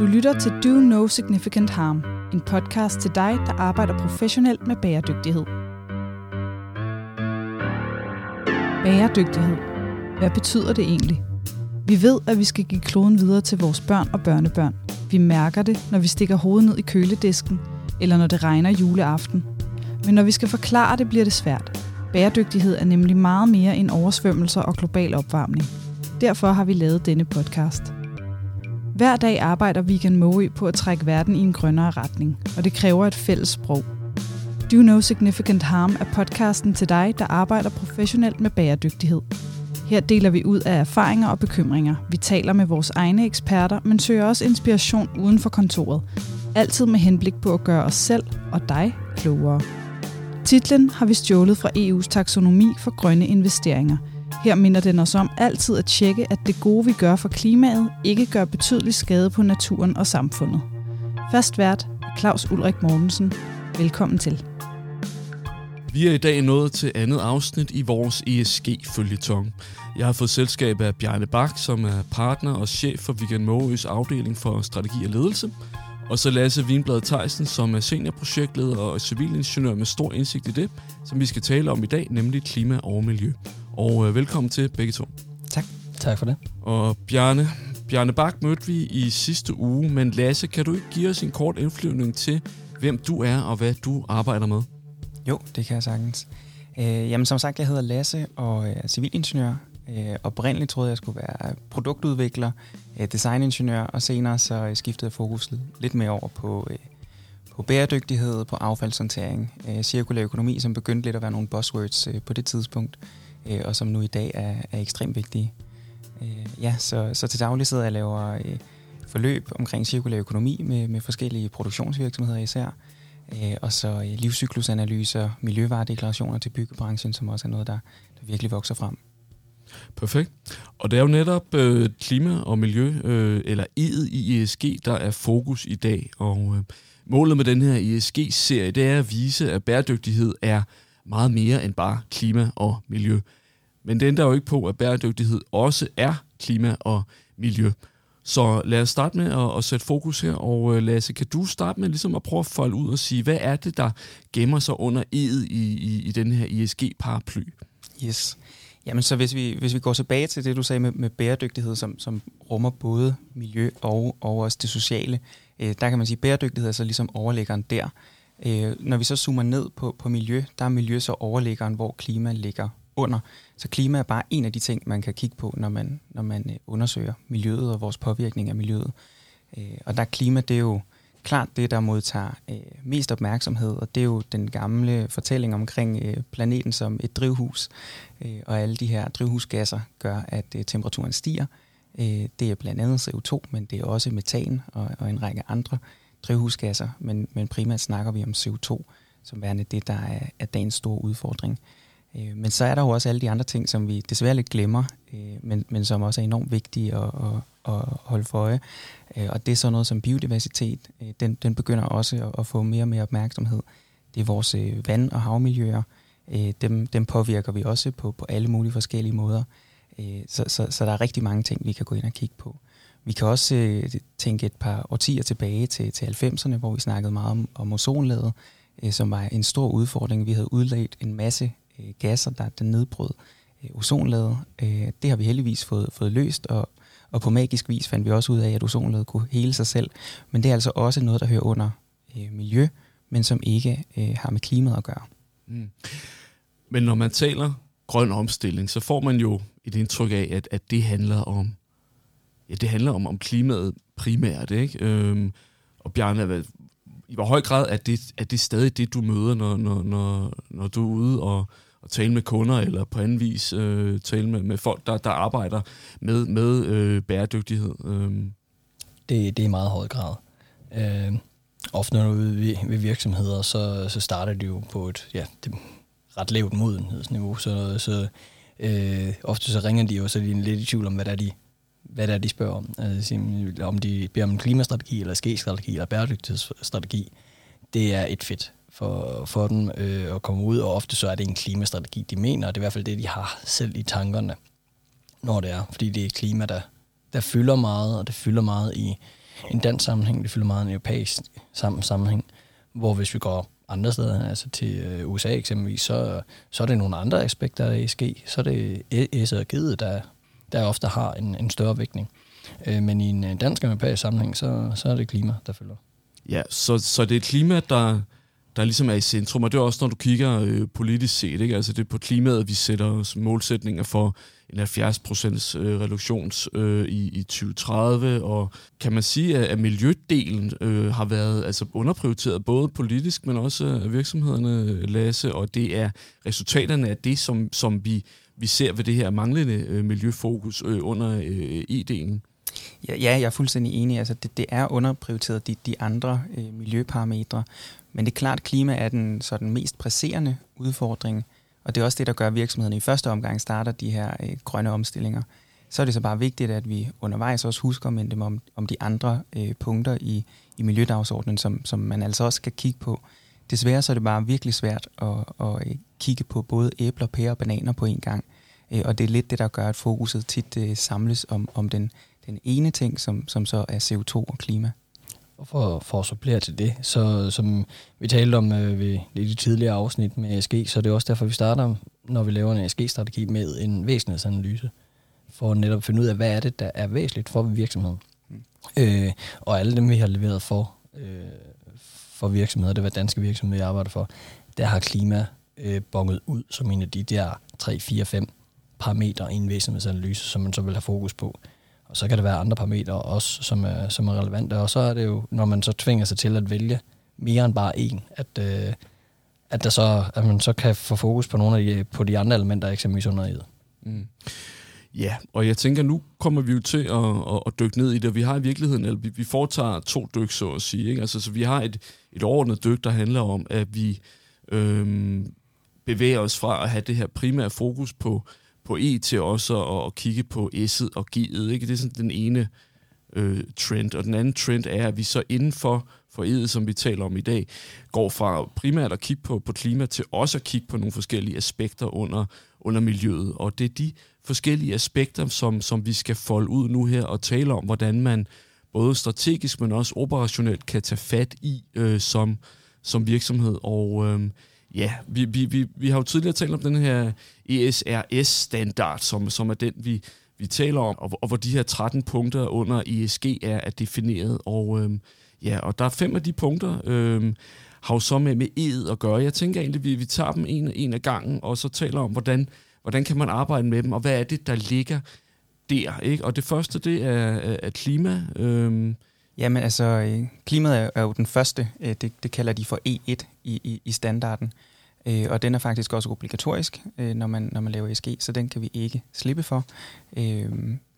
Du lytter til Do No Significant Harm, en podcast til dig, der arbejder professionelt med bæredygtighed. Bæredygtighed. Hvad betyder det egentlig? Vi ved, at vi skal give kloden videre til vores børn og børnebørn. Vi mærker det, når vi stikker hovedet ned i køledisken, eller når det regner juleaften. Men når vi skal forklare det, bliver det svært. Bæredygtighed er nemlig meget mere end oversvømmelser og global opvarmning. Derfor har vi lavet denne podcast – hver dag arbejder Vegan Moe på at trække verden i en grønnere retning, og det kræver et fælles sprog. Do No Significant Harm er podcasten til dig, der arbejder professionelt med bæredygtighed. Her deler vi ud af erfaringer og bekymringer. Vi taler med vores egne eksperter, men søger også inspiration uden for kontoret. Altid med henblik på at gøre os selv og dig klogere. Titlen har vi stjålet fra EU's taksonomi for grønne investeringer – her minder den os om altid at tjekke, at det gode, vi gør for klimaet, ikke gør betydelig skade på naturen og samfundet. Fast vært Claus Ulrik Mortensen. Velkommen til. Vi er i dag nået til andet afsnit i vores ESG-følgetong. Jeg har fået selskab af Bjarne Bak, som er partner og chef for Vegan Måøs afdeling for strategi og ledelse. Og så Lasse Vinblad Theisen, som er seniorprojektleder og civilingeniør med stor indsigt i det, som vi skal tale om i dag, nemlig klima og miljø. Og øh, velkommen til begge to. Tak. Tak for det. Og Bjarne, Bjarne Bak mødte vi i sidste uge, men Lasse, kan du ikke give os en kort indflyvning til, hvem du er og hvad du arbejder med? Jo, det kan jeg sagtens. Øh, jamen som sagt, jeg hedder Lasse og er civilingeniør. Øh, oprindeligt troede jeg, jeg skulle være produktudvikler, øh, designingeniør, og senere så skiftede jeg fokus lidt mere over på, øh, på bæredygtighed, på affaldshåndtering, øh, cirkulær økonomi, som begyndte lidt at være nogle buzzwords øh, på det tidspunkt øh, og som nu i dag er, er ekstremt vigtige. Øh, ja, så, så til daglig sidder jeg og laver øh, forløb omkring cirkulær økonomi med, med forskellige produktionsvirksomheder især, øh, og så øh, livscyklusanalyser, miljøvaredeklarationer til byggebranchen, som også er noget, der, der virkelig vokser frem. Perfekt. Og det er jo netop øh, klima og miljø, øh, eller E'et i ESG, der er fokus i dag. Og øh, målet med den her ESG-serie, det er at vise, at bæredygtighed er meget mere end bare klima og miljø. Men det ændrer jo ikke på, at bæredygtighed også er klima og miljø. Så lad os starte med at, at sætte fokus her, og øh, Lasse, kan du starte med ligesom at prøve at folde ud og sige, hvad er det, der gemmer sig under eget i, i, i den her ESG-paraply? Yes. Jamen så hvis vi, hvis vi går tilbage til det, du sagde med, med bæredygtighed, som, som rummer både miljø og, og også det sociale, øh, der kan man sige, at bæredygtighed er så ligesom overlæggeren der. Øh, når vi så zoomer ned på, på miljø, der er miljø så overliggeren, hvor klima ligger under. Så klima er bare en af de ting, man kan kigge på, når man, når man øh, undersøger miljøet og vores påvirkning af miljøet. Øh, og der er klima, det er jo klart det, der modtager øh, mest opmærksomhed, og det er jo den gamle fortælling omkring øh, planeten som et drivhus, øh, og alle de her drivhusgasser gør, at øh, temperaturen stiger. Øh, det er blandt andet CO2, men det er også metan og, og en række andre drivhusgasser, men, men primært snakker vi om CO2, som værende det, der er, er dagens store udfordring. Øh, men så er der jo også alle de andre ting, som vi desværre lidt glemmer, øh, men, men som også er enormt vigtige at, at, at holde for øje. Øh, og det er sådan noget som biodiversitet. Øh, den, den begynder også at, at få mere og mere opmærksomhed. Det er vores øh, vand- og havmiljøer. Øh, dem, dem påvirker vi også på, på alle mulige forskellige måder. Øh, så, så, så der er rigtig mange ting, vi kan gå ind og kigge på. Vi kan også øh, tænke et par årtier tilbage til, til 90'erne, hvor vi snakkede meget om, om ozonlaget, øh, som var en stor udfordring. Vi havde udledt en masse øh, gasser, der, der nedbrød øh, ozonlaget. Øh, det har vi heldigvis fået, fået løst, og, og på magisk vis fandt vi også ud af, at ozonlaget kunne hele sig selv. Men det er altså også noget, der hører under øh, miljø, men som ikke øh, har med klimaet at gøre. Mm. Men når man taler grøn omstilling, så får man jo et indtryk af, at, at det handler om ja, det handler om, om klimaet primært, ikke? Øhm, og Bjarne, i hvor høj grad er det, er det stadig det, du møder, når, når, når, når du er ude og, og tale med kunder, eller på anden vis øh, tale med, med folk, der, der arbejder med, med øh, bæredygtighed? Øhm. Det, det er i meget høj grad. Øh, ofte når du er ude ved, ved virksomheder, så, så starter de jo på et ja, det, ret lavt modenhedsniveau, så, så øh, ofte så ringer de jo, så er de lidt i tvivl om, hvad der er, de hvad det er, de spørger om. Altså, om de beder om en klimastrategi, eller skægstrategi, eller bæredygtighedsstrategi. Det er et fedt for, for dem øh, at komme ud, og ofte så er det en klimastrategi, de mener, og det er i hvert fald det, de har selv i tankerne, når det er. Fordi det er klima, der, der fylder meget, og det fylder meget i, en dansk sammenhæng, det fylder meget i en europæisk sammen, sammenhæng, hvor hvis vi går andre steder, altså til øh, USA eksempelvis, så, så er det nogle andre aspekter af ESG. Så er det S og G, der, der ofte har en, en større vægtning. Øh, men i en øh, dansk europæisk sammenhæng, så, så er det klima, der følger. Ja, så, så det er klima, der, der ligesom er i centrum, og det er også, når du kigger øh, politisk set, ikke? altså det er på klimaet, vi sætter målsætninger for en 70% øh, reduktions øh, i, i 2030, og kan man sige, at, at miljødelen øh, har været altså underprioriteret både politisk, men også af virksomhederne, Lasse, og det er resultaterne af det, som, som vi, vi ser ved det her manglende øh, miljøfokus øh, under øh, e-delen. Ja, ja, jeg er fuldstændig enig. Altså, det, det er underprioriteret, de, de andre øh, miljøparametre. Men det er klart, at klima er den sådan mest presserende udfordring, og det er også det, der gør, at virksomhederne i første omgang starter de her øh, grønne omstillinger. Så er det så bare vigtigt, at vi undervejs også husker at minde dem om, om de andre øh, punkter i, i miljødagsordenen, som, som man altså også skal kigge på. Desværre så er det bare virkelig svært at, at øh, kigge på både æbler, pærer og bananer på en gang. Øh, og det er lidt det, der gør, at fokuset tit øh, samles om, om den, den ene ting, som, som så er CO2 og klima. Og for, for at supplere til det, så som vi talte om øh, ved i de tidligere afsnit med ESG, så er det også derfor, vi starter, når vi laver en ESG-strategi, med en væsentlighedsanalyse, for at netop finde ud af, hvad er det, der er væsentligt for virksomheden. Mm. Øh, og alle dem, vi har leveret for, øh, for virksomheder, det var danske virksomheder, jeg arbejder for, der har klima øh, bonget ud som en af de der 3, 4, 5 parametre i en væsentlighedsanalyse, som man så vil have fokus på. Og så kan der være andre parametre også, som er, som er relevante. Og så er det jo, når man så tvinger sig til at vælge mere end bare en, at, øh, at, der så, at man så kan få fokus på nogle af de, på de andre elementer, eksempelvis under i mm. Ja, og jeg tænker, nu kommer vi jo til at, at, at dykke ned i det. Vi har i virkeligheden, eller vi, vi foretager to dyk, så at sige. Ikke? Altså, så vi har et, et overordnet dyk, der handler om, at vi øhm, bevæger os fra at have det her primære fokus på på E til også at, at kigge på S'et og G'et. Ikke? Det er sådan den ene øh, trend. Og den anden trend er, at vi så inden for, for E'et, som vi taler om i dag, går fra primært at kigge på, på klima til også at kigge på nogle forskellige aspekter under, under miljøet. Og det er de forskellige aspekter, som, som vi skal folde ud nu her og tale om, hvordan man både strategisk, men også operationelt kan tage fat i øh, som, som virksomhed. Og øh, ja, vi, vi, vi, vi har jo tidligere talt om den her ESRS-standard, som, som er den, vi, vi taler om, og, og hvor de her 13 punkter under ESG er, er defineret. Og, øh, ja, og der er fem af de punkter, øh, har jo så med, med ed at gøre. Jeg tænker egentlig, at vi, vi tager dem en, en af gangen, og så taler om, hvordan, hvordan kan man arbejde med dem, og hvad er det, der ligger der. Ikke? Og det første, det er, er klima. Øhm, Jamen altså, øh, klimaet er, jo den første, øh, det, det kalder de for E1 i, i, i standarden. Øh, og den er faktisk også obligatorisk, øh, når, man, når man laver ESG, så den kan vi ikke slippe for.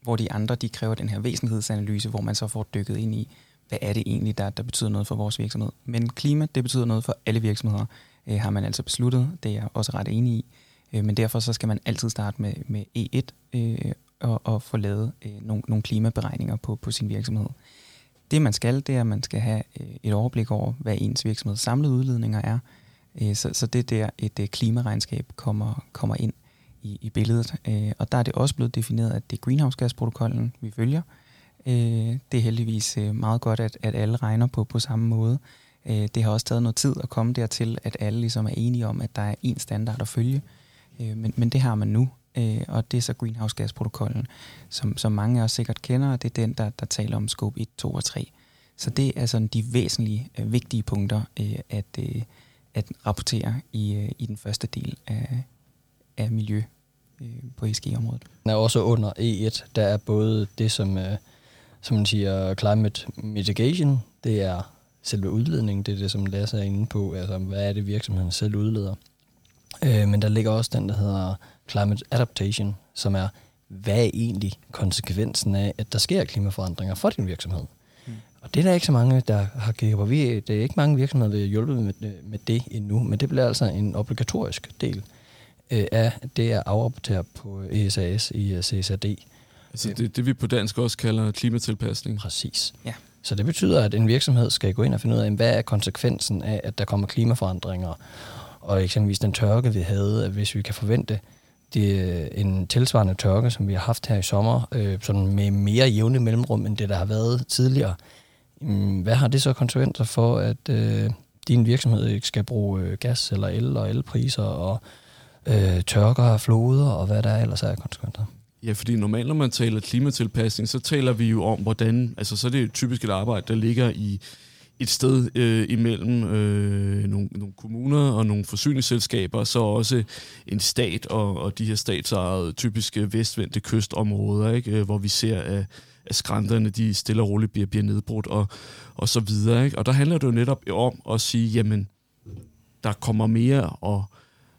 hvor de andre, de kræver den her væsentlighedsanalyse, hvor man så får dykket ind i, hvad er det egentlig, der, der betyder noget for vores virksomhed. Men klima, det betyder noget for alle virksomheder, har man altså besluttet. Det er jeg også ret enig i. Øh, men derfor så skal man altid starte med, med E1 øh, og, og få lavet øh, nogle, nogle klimaberegninger på, på sin virksomhed. Det man skal, det er, at man skal have øh, et overblik over, hvad ens virksomheds samlede udledninger er. Øh, så, så det er der, et øh, klimaregnskab kommer, kommer ind i, i billedet. Og der er det også blevet defineret, at det er greenhouse-gasprotokollen, vi følger. Det er heldigvis meget godt, at, at alle regner på på samme måde. Det har også taget noget tid at komme dertil, at alle ligesom er enige om, at der er én standard at følge. Øh, men, men det har man nu, øh, og det er så greenhouse gasprotokollen, som, som mange af os sikkert kender, og det er den, der, der taler om scope 1, 2 og 3. Så det er sådan de væsentlige, øh, vigtige punkter øh, at, øh, at rapportere i, øh, i den første del af, af miljø øh, på ESG-området. Der er også under E1, der er både det, som, øh, som man siger, climate mitigation, det er selve udledningen, det er det, som Lasse er inde på, altså hvad er det, virksomheden selv udleder. Øh, men der ligger også den, der hedder climate adaptation, som er, hvad er egentlig konsekvensen af, at der sker klimaforandringer for din virksomhed? Mm. Og det er der ikke så mange, der har kigget på. Vi, det er ikke mange virksomheder, der har hjulpet med, med det endnu, men det bliver altså en obligatorisk del øh, af det at afrapportere på ESAS i CSRD. Altså det, det vi på dansk også kalder klimatilpasning. Præcis. Ja. Så det betyder, at en virksomhed skal gå ind og finde ud af, hvad er konsekvensen af, at der kommer klimaforandringer, og eksempelvis den tørke, vi havde, at hvis vi kan forvente det er en tilsvarende tørke, som vi har haft her i sommer, øh, sådan med mere jævne mellemrum, end det, der har været tidligere, mm, hvad har det så konsekvenser for, at øh, din virksomhed ikke skal bruge øh, gas eller el og elpriser og øh, tørker og floder og hvad der ellers er konsekvenser? Ja, fordi normalt, når man taler klimatilpasning, så taler vi jo om, hvordan, altså så er det typisk et arbejde, der ligger i et sted øh, imellem øh, nogle, nogle kommuner og nogle forsyningsselskaber, så også en stat og, og de her statsejede typiske vestvendte kystområder, ikke? Øh, hvor vi ser, at, at skrænterne de stille og roligt bliver, bliver nedbrudt og, og så videre. Ikke? Og der handler det jo netop om at sige, jamen, der kommer mere og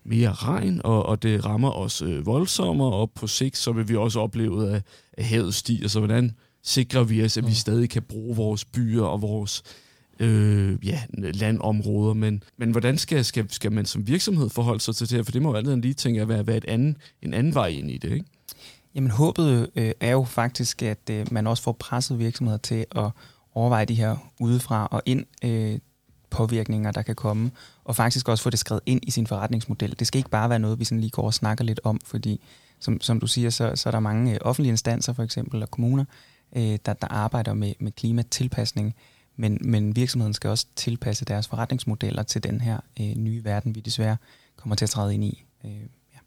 mere regn, og, og det rammer os øh, voldsommere, og på sigt så vil vi også opleve, at, at havet stiger. Så hvordan sikrer vi os, at vi mm. stadig kan bruge vores byer og vores øh, ja, landområder, men, men hvordan skal, skal, skal man som virksomhed forholde sig til det her? For det må jo altid lige tænke at være, være et anden, en anden vej ind i det, ikke? Jamen håbet øh, er jo faktisk, at øh, man også får presset virksomheder til at overveje de her udefra og ind øh, påvirkninger, der kan komme, og faktisk også få det skrevet ind i sin forretningsmodel. Det skal ikke bare være noget, vi sådan lige går og snakker lidt om, fordi som, som du siger, så, så er der mange øh, offentlige instanser for eksempel, og kommuner, øh, der, der arbejder med, med klimatilpasning, men, men virksomheden skal også tilpasse deres forretningsmodeller til den her øh, nye verden, vi desværre kommer til at træde ind i. Øh, ja.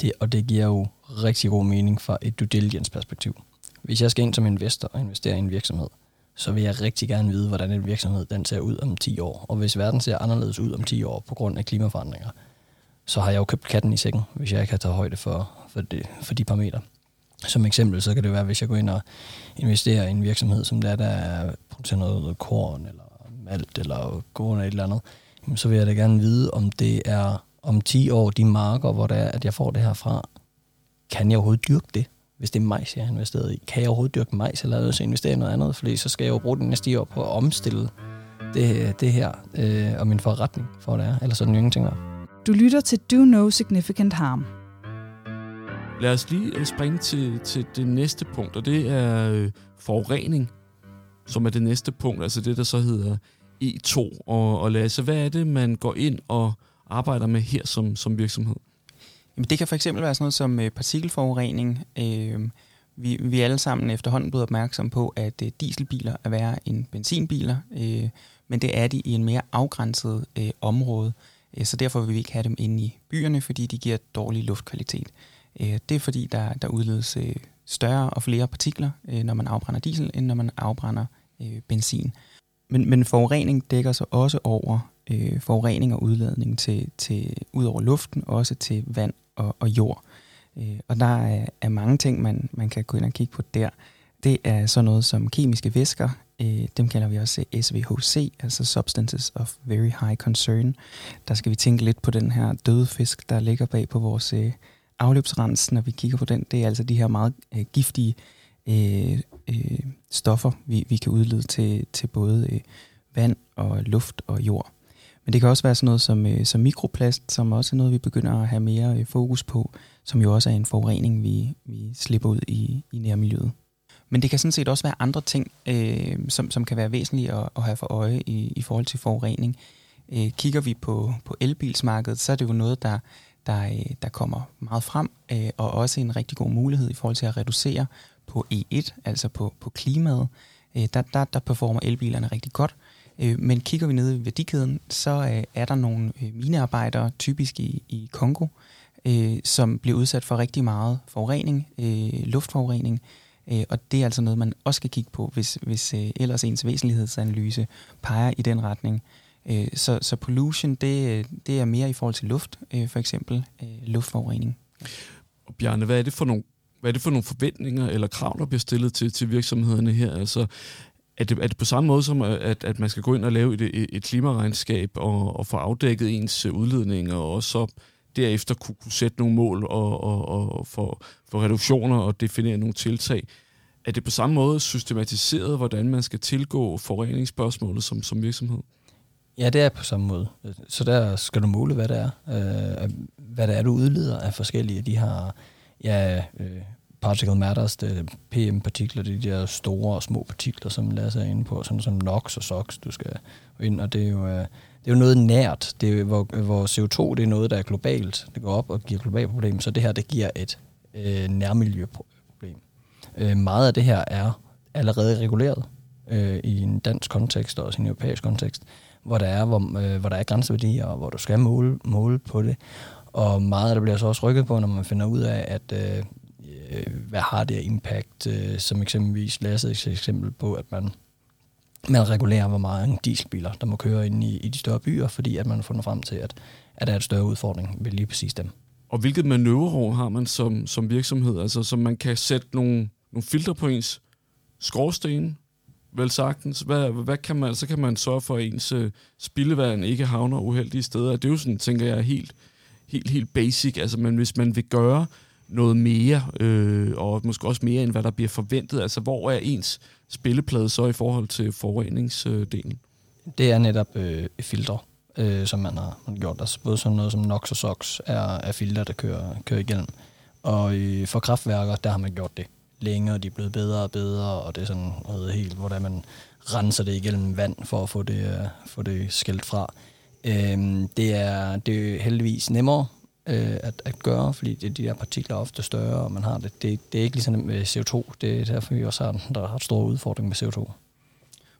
det, og det giver jo rigtig god mening fra et due diligence perspektiv. Hvis jeg skal ind som investor og investere i en virksomhed, så vil jeg rigtig gerne vide, hvordan en virksomhed den ser ud om 10 år. Og hvis verden ser anderledes ud om 10 år på grund af klimaforandringer, så har jeg jo købt katten i sækken, hvis jeg ikke har taget højde for, for, det, for de parametre. Som eksempel, så kan det være, hvis jeg går ind og investerer i en virksomhed, som der, der producerer noget korn, eller malt, eller gående et eller andet, så vil jeg da gerne vide, om det er om 10 år, de marker, hvor det er, at jeg får det her fra, kan jeg overhovedet dyrke det? Hvis det er majs, jeg har investeret i, kan jeg overhovedet dyrke majs, eller er investere i noget andet? Fordi så skal jeg jo bruge den næste 10 år på at omstille det, det her øh, og min forretning for det er. Ellers er den ingenting værd. Du lytter til Do No Significant Harm. Lad os lige øh, springe til, til det næste punkt, og det er øh, forurening, som er det næste punkt, altså det, der så hedder E2. Og, og Lasse, hvad er det, man går ind og arbejder med her som, som virksomhed? Jamen, det kan for eksempel være sådan noget som øh, partikelforurening. Øh, vi, vi er alle sammen efterhånden blevet opmærksom på, at øh, dieselbiler er værre end benzinbiler, øh, men det er de i en mere afgrænset øh, område. Øh, så derfor vil vi ikke have dem inde i byerne, fordi de giver dårlig luftkvalitet. Øh, det er fordi, der, der udledes øh, større og flere partikler, øh, når man afbrænder diesel, end når man afbrænder øh, benzin. Men, men forurening dækker sig også over øh, forurening og udladning til, til, ud over luften, også til vand og, og jord. Øh, og der er, er mange ting, man, man kan gå ind og kigge på der. Det er sådan noget som kemiske væsker, øh, dem kalder vi også SVHC, altså Substances of Very High Concern. Der skal vi tænke lidt på den her døde fisk, der ligger bag på vores øh, afløbsrens, når vi kigger på den. Det er altså de her meget øh, giftige øh, øh, stoffer, vi, vi kan udlede til, til både øh, vand og luft og jord. Men det kan også være sådan noget som, øh, som mikroplast, som også er noget, vi begynder at have mere øh, fokus på, som jo også er en forurening, vi, vi slipper ud i, i nærmiljøet. Men det kan sådan set også være andre ting, øh, som, som kan være væsentlige at, at have for øje i, i forhold til forurening. Øh, kigger vi på, på elbilsmarkedet, så er det jo noget, der, der, øh, der kommer meget frem, øh, og også en rigtig god mulighed i forhold til at reducere på E1, altså på, på klimaet. Øh, der, der, der performer elbilerne rigtig godt, Øh, men kigger vi ned i værdikæden, så øh, er der nogle øh, minearbejdere, typisk i, i Kongo, øh, som bliver udsat for rigtig meget forurening, luftforurening, og det er altså noget, man også skal kigge på, hvis, hvis ellers ens væsentlighedsanalyse peger i den retning. Øh, så, så pollution, det, det er mere i forhold til luft, øh, for eksempel øh, luftforurening. Og Bjarne, hvad er det for nogle hvad er det for nogle forventninger eller krav, der bliver stillet til, til virksomhederne her? Altså, er det, er det på samme måde som, at, at man skal gå ind og lave et, et klimaregnskab og, og få afdækket ens udledninger, og også så derefter kunne, kunne sætte nogle mål og, og, og for, for reduktioner og definere nogle tiltag? Er det på samme måde systematiseret, hvordan man skal tilgå forureningsspørgsmålet som, som virksomhed? Ja, det er på samme måde. Så der skal du måle, hvad det er. Øh, hvad det er, du udleder af forskellige. De har ja, øh, particle matters, det PM-partikler, det er de der store og små partikler, som Lasse er inde på, sådan som NOx og SOx, du skal ind, og det er jo, øh, det er jo noget nært, det er, hvor, hvor CO2 det er noget, der er globalt, det går op og giver globalt problem, så det her, det giver et øh, nærmiljøproblem. Øh, meget af det her er allerede reguleret, øh, i en dansk kontekst og også i en europæisk kontekst, hvor der er, hvor, øh, hvor der er grænseværdier, og hvor du skal måle, måle på det. Og meget af det bliver så også rykket på, når man finder ud af, at øh, øh hvad har det impact, øh, som eksempelvis Lasse et eksempel på, at man man regulerer, hvor mange dieselbiler, der må køre ind i, i de større byer, fordi at man har fundet frem til, at, at der er et større udfordring ved lige præcis dem. Og hvilket manøvrerum har man som, som virksomhed? Altså, så man kan sætte nogle, nogle filter på ens skorsten, vel sagtens. Hvad, hvad kan man, så kan man sørge for, at ens øh, spildevand ikke havner uheldige steder. Det er jo sådan, tænker jeg, helt, helt, helt basic. Altså, men hvis man vil gøre noget mere, øh, og måske også mere, end hvad der bliver forventet, altså hvor er ens spilleplade så i forhold til forureningsdelen? Det er netop øh, filtre, øh, som man har, man har gjort. Altså både sådan noget som NOx og SOx er, er filtre, der kører, kører igennem. Og øh, for kraftværker, der har man gjort det længe, og de er blevet bedre og bedre, og det er sådan noget helt, hvordan man renser det igennem vand for at få det, uh, få det skilt fra. Øhm, det, er, det er heldigvis nemmere øh, at, at gøre, fordi det, de der partikler er ofte større, og man har det. Det, det er ikke ligesom med CO2. Det er derfor, vi også har, der har stor udfordring med CO2.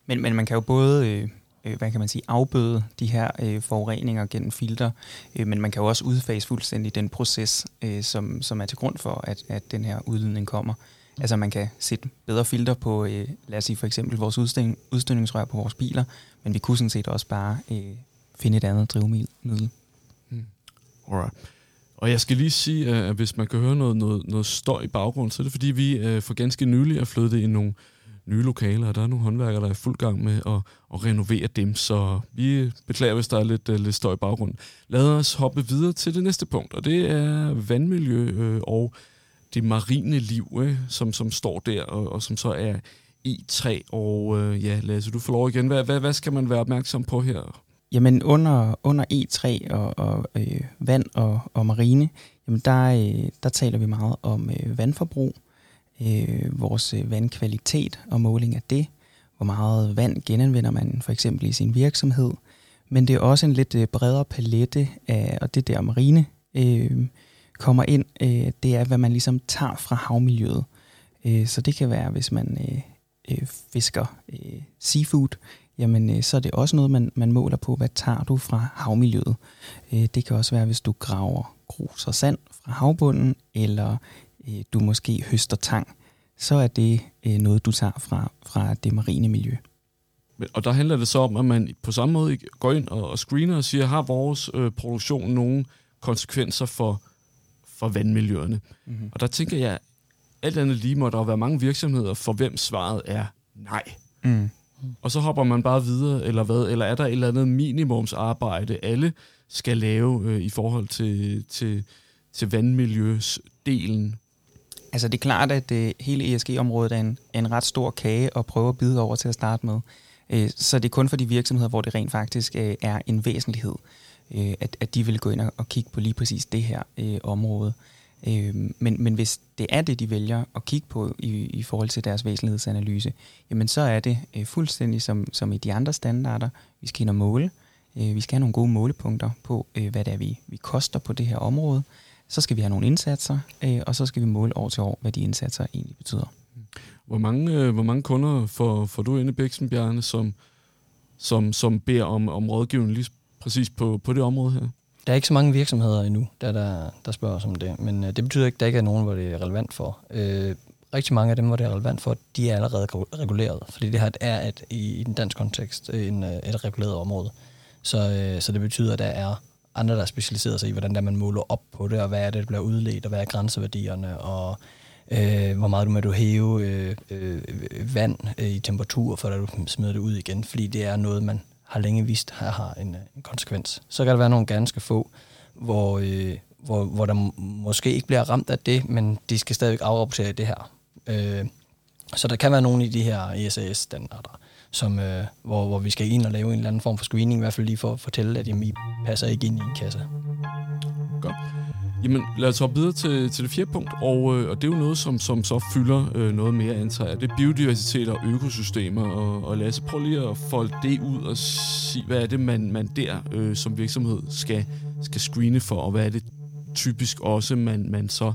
Men, men man kan jo både øh, øh, hvad kan man sige, afbøde de her øh, forureninger gennem filter, øh, men man kan jo også udfase fuldstændig den proces, øh, som, som er til grund for, at, at den her udledning kommer. Altså man kan sætte bedre filter på, øh, lad os sige for eksempel vores udstødning, udstødningsrør på vores biler, men vi kunne sådan set også bare øh, finde et andet drivmiddel. Mm. Alright. Og jeg skal lige sige, øh, at hvis man kan høre noget, noget, noget støj i baggrunden, så er det fordi, vi øh, for ganske nylig er flyttet i nogle nye lokaler, og der er nogle håndværkere, der er fuld gang med at, at renovere dem, så vi beklager, hvis der er lidt, øh, lidt støj i baggrunden. Lad os hoppe videre til det næste punkt, og det er vandmiljø øh, og det marine liv, uh, som, som står der, og, og som så er E3. Og øh, ja, Lasse, du får lov igen. Hvad, hvad, hvad skal man være opmærksom på her? Jamen under, under E3 og, og øh, vand og, og marine, jamen der, øh, der taler vi meget om øh, vandforbrug, øh, vores øh, vandkvalitet og måling af det, hvor meget vand genanvender man for eksempel i sin virksomhed, men det er også en lidt øh, bredere palette af, og det der marine øh, kommer ind, øh, det er, hvad man ligesom tager fra havmiljøet. Øh, så det kan være, hvis man øh, øh, fisker øh, seafood, jamen øh, så er det også noget, man, man måler på, hvad tager du fra havmiljøet. Øh, det kan også være, hvis du graver grus og sand fra havbunden, eller øh, du måske høster tang, så er det øh, noget, du tager fra, fra det marine miljø. Og der handler det så om, at man på samme måde går ind og, og screener og siger, har vores øh, produktion nogle konsekvenser for, for vandmiljøerne? Mm-hmm. Og der tænker jeg, alt andet lige må der være mange virksomheder, for hvem svaret er nej. Mm. Og så hopper man bare videre, eller hvad? Eller er der et eller andet minimumsarbejde, alle skal lave øh, i forhold til, til, til vandmiljøsdelen? Altså det er klart, at det, øh, hele ESG-området er en, en ret stor kage at prøve at bide over til at starte med. Øh, så det er kun for de virksomheder, hvor det rent faktisk øh, er en væsentlighed, øh, at, at de vil gå ind og, og kigge på lige præcis det her øh, område. Øh, men, men hvis det er det, de vælger at kigge på i, i forhold til deres væsentlighedsanalyse, jamen så er det øh, fuldstændig som, som i de andre standarder. Vi skal ind og måle. Øh, vi skal have nogle gode målepunkter på, øh, hvad det er, vi, vi koster på det her område. Så skal vi have nogle indsatser, øh, og så skal vi måle år til år, hvad de indsatser egentlig betyder. Hvor mange, øh, hvor mange kunder får, får du inde i Bæksen, Bjarne, som, som, som beder om, om rådgivning lige præcis på, på det område her? Der er ikke så mange virksomheder endnu, der, der, der spørger os om det, men øh, det betyder ikke, at der ikke er nogen, hvor det er relevant for. Øh, rigtig mange af dem, hvor det er relevant for, de er allerede reguleret, fordi det her er et, i, i den dansk kontekst øh, en, øh, et reguleret område. Så, øh, så det betyder, at der er andre, der specialiserer sig i, hvordan der man måler op på det, og hvad er det, der bliver udledt, og hvad er grænseværdierne, og øh, hvor meget du må du hæve øh, øh, vand øh, i temperatur, for at du smider det ud igen, fordi det er noget, man har længe vist har, har en, øh, en konsekvens. Så kan der være nogle ganske få, hvor, øh, hvor, hvor der måske ikke bliver ramt af det, men de skal stadigvæk afrapportere det her. Øh, så der kan være nogle i de her ESAS-standarder, som, øh, hvor, hvor vi skal ind og lave en eller anden form for screening, i hvert fald lige for at fortælle, at jamen, I passer ikke ind i en kasse. Godt. Jamen, lad os hoppe videre til, til det fjerde punkt, og, øh, og det er jo noget, som, som så fylder øh, noget mere, antager jeg. Det er biodiversitet og økosystemer, og, og lad os prøve lige at folde det ud og sige, hvad er det, man, man der øh, som virksomhed skal, skal screene for, og hvad er det typisk også, man, man så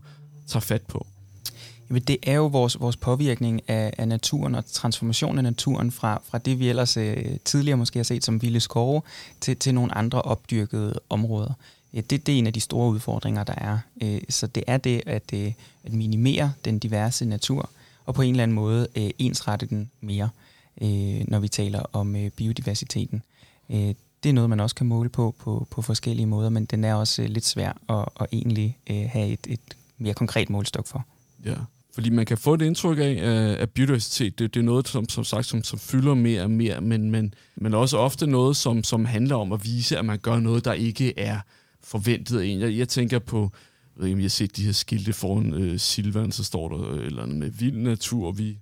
tager fat på? Jamen, det er jo vores, vores påvirkning af, af naturen og transformation af naturen fra, fra det, vi ellers øh, tidligere måske har set som vilde skove, til, til nogle andre opdyrkede områder. Ja, det, det er en af de store udfordringer, der er. Øh, så det er det at, øh, at minimere den diverse natur, og på en eller anden måde øh, ensrette den mere, når vi taler om biodiversiteten. Det er noget, man også kan måle på på, på forskellige måder, men den er også lidt svær at, at egentlig have et, et mere konkret målstok for. Ja, fordi man kan få et indtryk af, at biodiversitet, det, det er noget, som, som sagt, som, som fylder mere og mere, men, men, men også ofte noget, som, som handler om at vise, at man gør noget, der ikke er forventet af en. Jeg, jeg tænker på, jeg ved ikke, om I har set de her skilte foran øh, Silvan, så står der øh, eller andet med vild natur, vi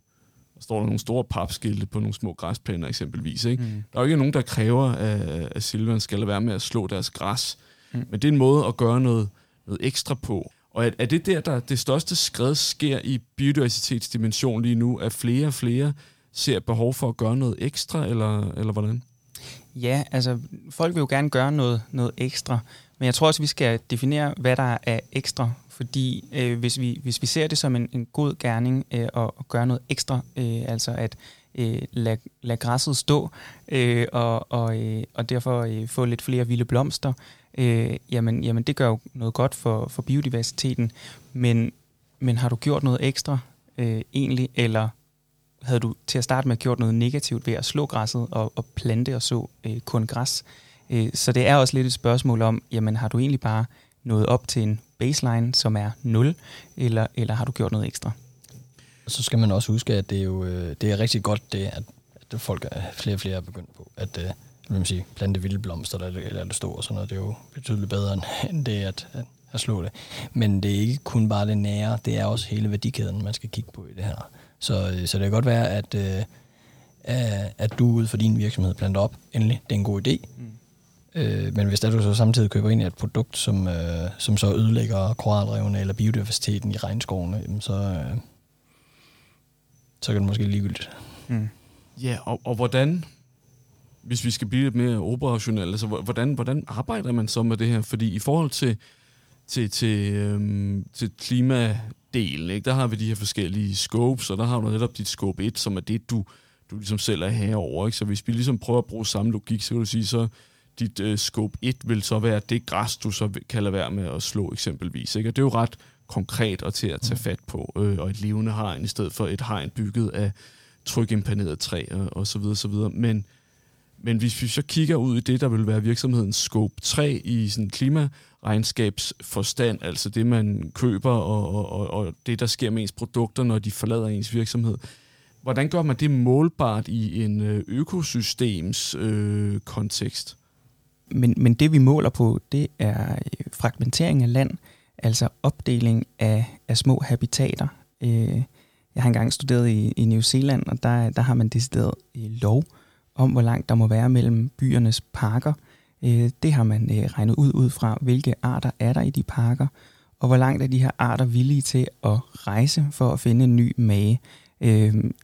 der står der nogle store papskilte på nogle små græsplæner eksempelvis. Ikke? Mm. Der er jo ikke nogen, der kræver, at, at Silvan skal være med at slå deres græs. Mm. Men det er en måde at gøre noget, noget ekstra på. Og er, er det der, der det største skridt sker i biodiversitetsdimension lige nu, at flere og flere ser behov for at gøre noget ekstra, eller, eller hvordan? Ja, altså folk vil jo gerne gøre noget, noget ekstra, men jeg tror også, vi skal definere, hvad der er ekstra, fordi øh, hvis, vi, hvis vi ser det som en, en god gerning øh, at, at gøre noget ekstra, øh, altså at øh, lade, lad græsset stå øh, og, og, øh, og derfor øh, få lidt flere vilde blomster, øh, jamen, jamen det gør jo noget godt for, for biodiversiteten, men, men har du gjort noget ekstra øh, egentlig, eller havde du til at starte med gjort noget negativt ved at slå græsset og, og plante og så øh, kun græs? Øh, så det er også lidt et spørgsmål om, jamen har du egentlig bare nået op til en baseline, som er 0, eller, eller har du gjort noget ekstra? Så skal man også huske, at det er jo øh, det er rigtig godt, det, at, at folk er flere og flere er begyndt på, at øh, vil man sige, plante vilde blomster, eller, eller det står og sådan noget, det er jo betydeligt bedre end det at, at, at slå det. Men det er ikke kun bare det nære, det er også hele værdikæden, man skal kigge på i det her. Så, øh, så det kan godt være, at, øh, at du ud for din virksomhed planter op, endelig, det er en god idé. Mm. Øh, men hvis der du så samtidig køber ind i et produkt, som, øh, som så ødelægger koralrevene eller biodiversiteten i regnskovene, så, øh, så kan det måske ligegyldigt. Mm. Ja, og, og hvordan, hvis vi skal blive lidt mere operationelle, altså hvordan, hvordan arbejder man så med det her? Fordi i forhold til, til, til, øhm, til klimadelen, ikke, der har vi de her forskellige scopes, og der har du netop dit scope 1, som er det, du, du ligesom selv er herover. Ikke? Så hvis vi ligesom prøver at bruge samme logik, så kan du sige, så dit øh, scope 1 vil så være det græs, du så kan lade være med at slå eksempelvis. Ikke? Og det er jo ret konkret og til at tage mm. fat på, øh, og et levende hegn i stedet for et hegn bygget af trykimpaneret træ og, og så videre, så videre. Men, men hvis vi så kigger ud i det, der vil være virksomhedens scope 3 i sådan klimaregnskabsforstand, altså det, man køber og, og, og det, der sker med ens produkter, når de forlader ens virksomhed, hvordan gør man det målbart i en øh, økosystems øh, kontekst? Men, men det vi måler på, det er øh, fragmentering af land, altså opdeling af, af små habitater. Øh, jeg har engang studeret i, i New Zealand, og der, der har man decideret øh, lov om, hvor langt der må være mellem byernes parker. Øh, det har man øh, regnet ud ud fra, hvilke arter er der i de parker, og hvor langt er de her arter villige til at rejse for at finde en ny mage.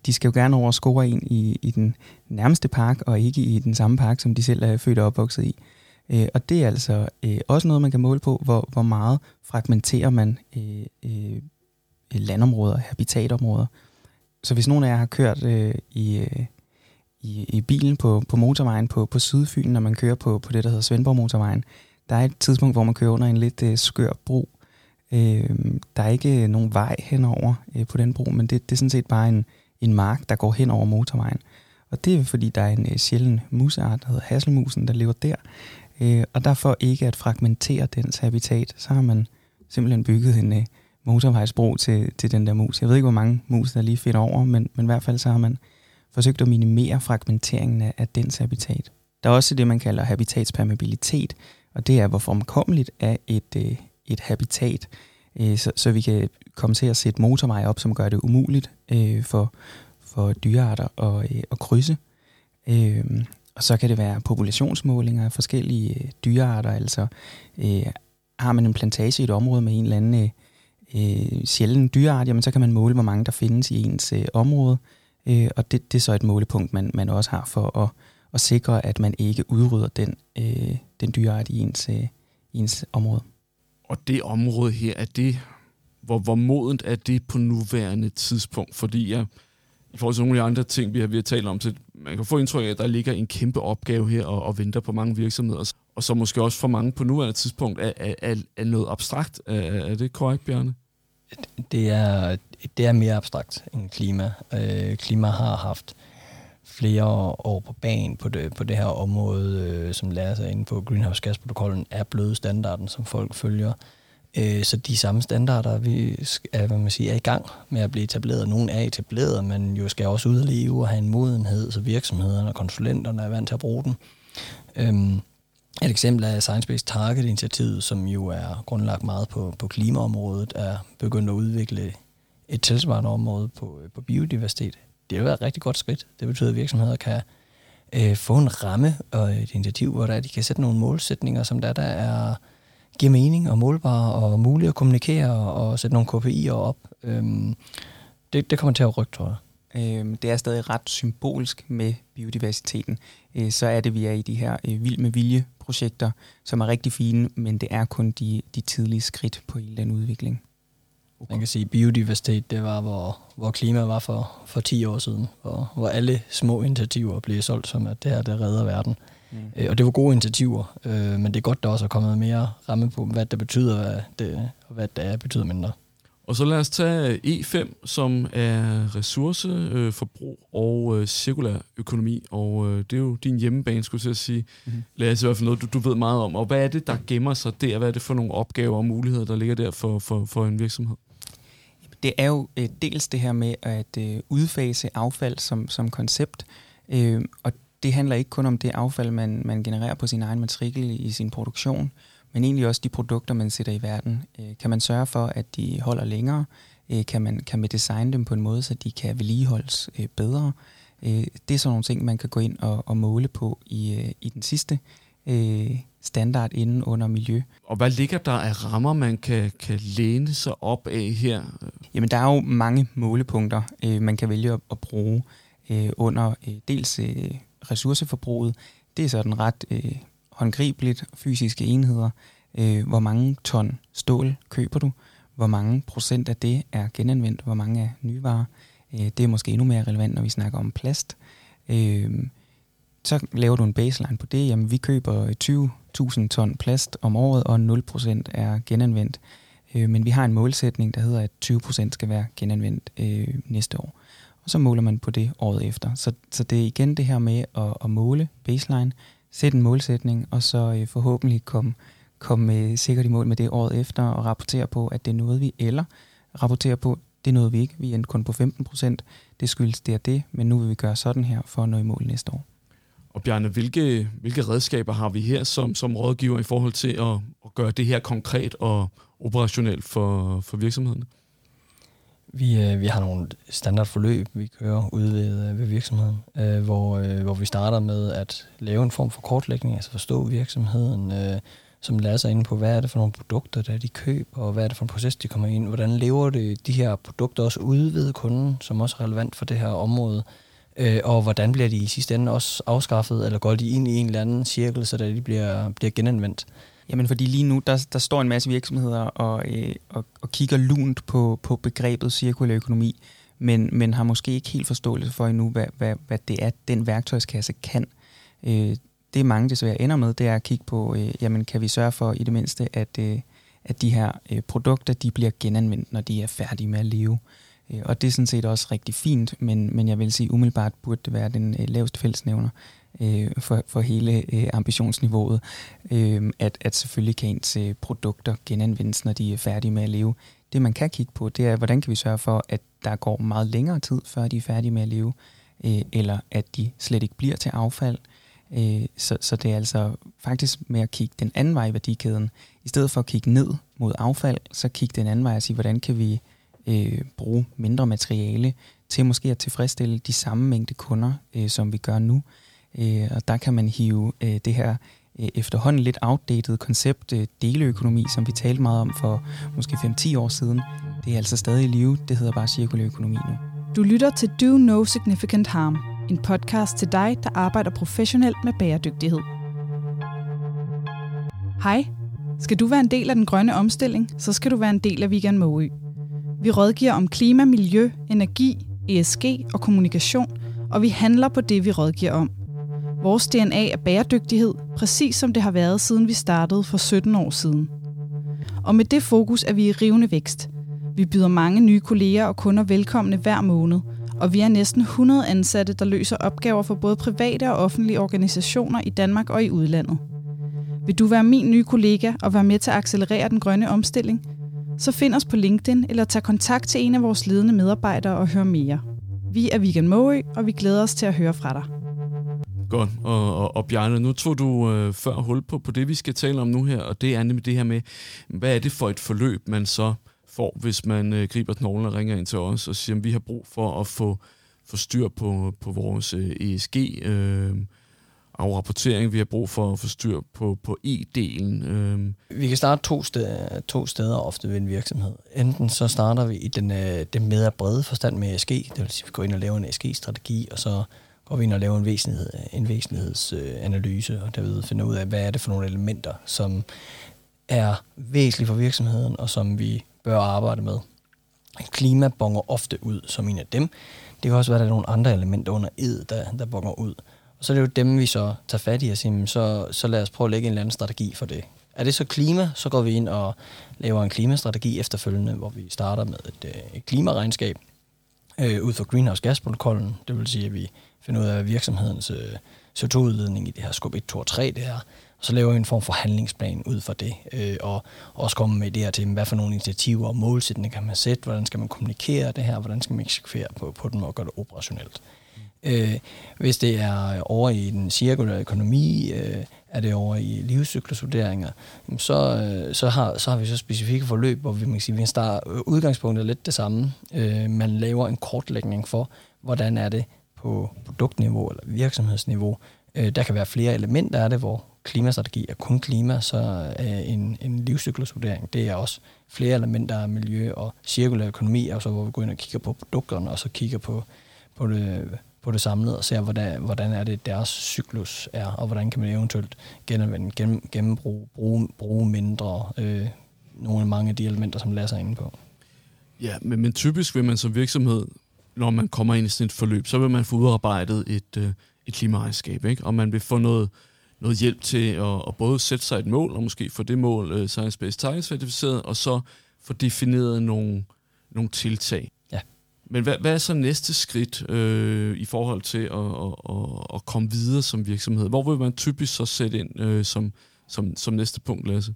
de skal jo gerne over score ind i, i den nærmeste park, og ikke i den samme park, som de selv er født og opvokset i. Øh, Øh, og det er altså øh, også noget, man kan måle på, hvor, hvor meget fragmenterer man øh, øh, landområder, habitatområder. Så hvis nogen af jer har kørt øh, i, øh, i, i bilen på, på motorvejen på, på Sydfyn, når man kører på, på det, der hedder Svendborg Motorvejen, der er et tidspunkt, hvor man kører under en lidt øh, skør bro. Øh, der er ikke øh, nogen vej henover øh, på den bro, men det, det er sådan set bare en, en mark, der går hen over motorvejen. Og det er fordi, der er en øh, sjælden museart, der hedder hasselmusen, der lever der. Øh, og derfor ikke at fragmentere dens habitat, så har man simpelthen bygget en øh, motorvejsbro til, til den der mus. Jeg ved ikke, hvor mange mus, der lige finder over, men, men i hvert fald så har man forsøgt at minimere fragmenteringen af, af dens habitat. Der er også det, man kalder habitatspermeabilitet, og det er, hvor formkommeligt er et, øh, et habitat, øh, så, så vi kan komme til at sætte motorveje op, som gør det umuligt øh, for, for dyrearter at, øh, at krydse. Øh, og så kan det være populationsmålinger af forskellige øh, dyrearter, altså øh, har man en plantage i et område med en eller anden øh, øh, sjælden dyreart, jamen så kan man måle, hvor mange der findes i ens øh, område, øh, og det, det er så et målepunkt, man, man også har for at, at sikre, at man ikke udrydder den, øh, den dyreart i ens, øh, ens område. Og det område her, er det hvor, hvor modent er det på nuværende tidspunkt? Fordi jeg, i forhold til nogle af de andre ting, vi har, vi har talt om, så man kan få indtryk af, at der ligger en kæmpe opgave her og, og venter på mange virksomheder, og så måske også for mange på nuværende tidspunkt er, er, er, er noget abstrakt. Er, er det korrekt, Bjarne? Det er, det er mere abstrakt end klima. Øh, klima har haft flere år på banen på det, på det her område, øh, som lærer sig inde på greenhouse gas-protokollen, er blevet standarden, som folk følger. Øh, så de samme standarder, vi er, hvad man siger, er i gang med at blive etableret. Nogle er etableret, men jo skal også udleve og have en modenhed, så virksomhederne og konsulenterne er vant til at bruge den. Øhm, et eksempel er Science Based Target-initiativet, som jo er grundlagt meget på, på klimaområdet, er begyndt at udvikle et tilsvarende område på, øh, på biodiversitet. Det er være et rigtig godt skridt. Det betyder, at virksomheder kan øh, få en ramme og et initiativ, hvor der, de kan sætte nogle målsætninger, som der, der er giver mening og målbare og muligt at kommunikere og sætte nogle KPI'er op. Øhm, det, det kommer til at rykke, tror jeg. Øhm, det er stadig ret symbolsk med biodiversiteten. Øh, så er det, vi er i de her øh, vild med vilje-projekter, som er rigtig fine, men det er kun de, de tidlige skridt på hele den udvikling. Okay. Man kan sige, at biodiversitet, det var, hvor, hvor klima var for, for 10 år siden, hvor, hvor alle små initiativer blev solgt som, at det her, det redder verden. Mm. Øh, og det var gode initiativer, øh, men det er godt, der også er kommet mere ramme på, hvad det betyder, hvad det, og hvad det er, betyder mindre. Og så lad os tage E5, som er ressourceforbrug og øh, cirkulær økonomi. Og øh, det er jo din hjemmebane, skulle jeg sige. Mm-hmm. Lad os i hvert fald noget, du, du ved meget om. Og hvad er det, der gemmer sig der? Hvad er det for nogle opgaver og muligheder, der ligger der for, for, for en virksomhed? Det er jo øh, dels det her med at øh, udfase affald som, som koncept. Øh, og det handler ikke kun om det affald, man, man genererer på sin egen matrikel i sin produktion, men egentlig også de produkter, man sætter i verden. Øh, kan man sørge for, at de holder længere? Øh, kan, man, kan man designe dem på en måde, så de kan vedligeholdes øh, bedre? Det er sådan nogle ting, man kan gå ind og, og måle på i, i den sidste standard inden under miljø. Og hvad ligger der af rammer, man kan, kan læne sig op af her? Jamen, der er jo mange målepunkter, man kan vælge at, at bruge under dels ressourceforbruget, det er sådan ret øh, håndgribeligt fysiske enheder. Øh, hvor mange ton stål køber du? Hvor mange procent af det er genanvendt? Hvor mange er nye varer? Øh, det er måske endnu mere relevant, når vi snakker om plast. Øh, så laver du en baseline på det. Jamen, vi køber 20.000 ton plast om året, og 0% er genanvendt. Øh, men vi har en målsætning, der hedder, at 20% skal være genanvendt øh, næste år og så måler man på det året efter. Så, så det er igen det her med at, at måle baseline, sætte en målsætning, og så øh, forhåbentlig komme kom, øh, sikkert i mål med det året efter, og rapportere på, at det er noget vi, eller rapportere på, det er noget vi ikke, vi endte kun på 15 procent, det skyldes det og det, men nu vil vi gøre sådan her for at nå i mål næste år. Og Bjarne, hvilke, hvilke redskaber har vi her som, som rådgiver i forhold til at, at gøre det her konkret og operationelt for, for virksomhederne? Vi, øh, vi har nogle standardforløb, vi kører ude ved, øh, ved virksomheden, øh, hvor, øh, hvor vi starter med at lave en form for kortlægning, altså forstå virksomheden, øh, som lader sig ind på, hvad er det for nogle produkter, der de køber, og hvad er det for en proces, de kommer ind Hvordan lever det, de her produkter også ude ved kunden, som også er relevant for det her område, øh, og hvordan bliver de i sidste ende også afskaffet, eller går de ind i en eller anden cirkel, så de bliver, bliver genanvendt. Jamen fordi lige nu, der, der står en masse virksomheder og, øh, og, og kigger lunt på, på begrebet cirkulær økonomi, men, men har måske ikke helt forståelse for endnu, hvad, hvad, hvad det er, den værktøjskasse kan. Øh, det mange desværre ender med, det er at kigge på, øh, jamen kan vi sørge for i det mindste, at, øh, at de her øh, produkter, de bliver genanvendt, når de er færdige med at leve. Øh, og det er sådan set også rigtig fint, men, men jeg vil sige, umiddelbart burde det være den øh, laveste fællesnævner øh, for, for hele øh, ambitionsniveauet, øh, at, at selvfølgelig kan ens øh, produkter genanvendes, når de er færdige med at leve. Det man kan kigge på, det er, hvordan kan vi sørge for, at der går meget længere tid, før de er færdige med at leve, øh, eller at de slet ikke bliver til affald. Øh, så, så det er altså faktisk med at kigge den anden vej i værdikæden. I stedet for at kigge ned mod affald, så kigge den anden vej og sige, hvordan kan vi øh, bruge mindre materiale til måske at tilfredsstille de samme mængde kunder, øh, som vi gør nu. Øh, Øh, og der kan man hive øh, det her øh, efterhånden lidt outdated koncept, øh, deleøkonomi, som vi talte meget om for måske 5-10 år siden. Det er altså stadig i live. Det hedder bare cirkulær økonomi nu. Du lytter til Do No Significant Harm, en podcast til dig, der arbejder professionelt med bæredygtighed. Hej. Skal du være en del af den grønne omstilling, så skal du være en del af Vegan Måø. Vi rådgiver om klima, miljø, energi, ESG og kommunikation, og vi handler på det, vi rådgiver om. Vores DNA er bæredygtighed, præcis som det har været siden vi startede for 17 år siden. Og med det fokus er vi i rivende vækst. Vi byder mange nye kolleger og kunder velkomne hver måned, og vi er næsten 100 ansatte, der løser opgaver for både private og offentlige organisationer i Danmark og i udlandet. Vil du være min nye kollega og være med til at accelerere den grønne omstilling? Så find os på LinkedIn eller tag kontakt til en af vores ledende medarbejdere og hør mere. Vi er Vegan Måø, og vi glæder os til at høre fra dig. Godt. Og, og, og Bjarne, nu tog du øh, før hul på, på det, vi skal tale om nu her, og det er nemlig det her med, hvad er det for et forløb, man så får, hvis man øh, griber knoglen og ringer ind til os og siger, at vi har brug for at få, få styr på, på vores øh, ESG, øh, afrapportering, vi har brug for at få styr på, på E-delen. Øh. Vi kan starte to steder, to steder ofte ved en virksomhed. Enten så starter vi i den, øh, den mere brede forstand med ESG, det vil sige, at vi går ind og laver en ESG-strategi, og så går vi ind og laver en, væsenhed, en væsenhedsanalyse, øh, og derved finder ud af, hvad er det for nogle elementer, som er væsentlige for virksomheden, og som vi bør arbejde med. Klima bonger ofte ud som en af dem. Det kan også være, at der er nogle andre elementer under ed, der, der bonger ud. Og så er det jo dem, vi så tager fat i og siger, så, så lad os prøve at lægge en eller anden strategi for det. Er det så klima, så går vi ind og laver en klimastrategi efterfølgende, hvor vi starter med et, øh, et klimaregnskab øh, ud fra greenhouse gas-protokollen. Det vil sige, at vi finder ud af virksomhedens øh, CO2-udledning i det her skub 1, 2 og 3, det her. Og så laver vi en form for handlingsplan ud for det, øh, og også komme med idéer til, hvad for nogle initiativer og målsætninger kan man sætte, hvordan skal man kommunikere det her, hvordan skal man eksekvere på, på den og gøre det operationelt. Øh, hvis det er over i den cirkulære økonomi, øh, er det over i livscyklusvurderinger, så, øh, så, har, så har vi så specifikke forløb, hvor vi, man kan sige, vi starter, udgangspunktet er lidt det samme. Øh, man laver en kortlægning for, hvordan er det på produktniveau eller virksomhedsniveau. Øh, der kan være flere elementer af det, hvor klimastrategi er kun klima, så er en, en livscyklusvurdering, det er også flere elementer af miljø og cirkulær økonomi, og så hvor vi går ind og kigger på produkterne, og så kigger på, på det på det samlede og ser, hvordan, hvordan er det, deres cyklus er, og hvordan kan man eventuelt genanvende, gennem, gennembruge, bruge, bruge mindre øh, nogle af mange af de elementer, som Lasse er inde på. Ja, men, men typisk vil man som virksomhed, når man kommer ind i sådan et forløb, så vil man få udarbejdet et, øh, et klimaregnskab, ikke? og man vil få noget, noget hjælp til at, at både sætte sig et mål, og måske få det mål uh, Science-Based Targets certificeret, og så få defineret nogle, nogle tiltag. Men hvad, hvad er så næste skridt øh, i forhold til at, at, at, at komme videre som virksomhed? Hvor vil man typisk så sætte ind øh, som, som, som næste punkt, Lasse?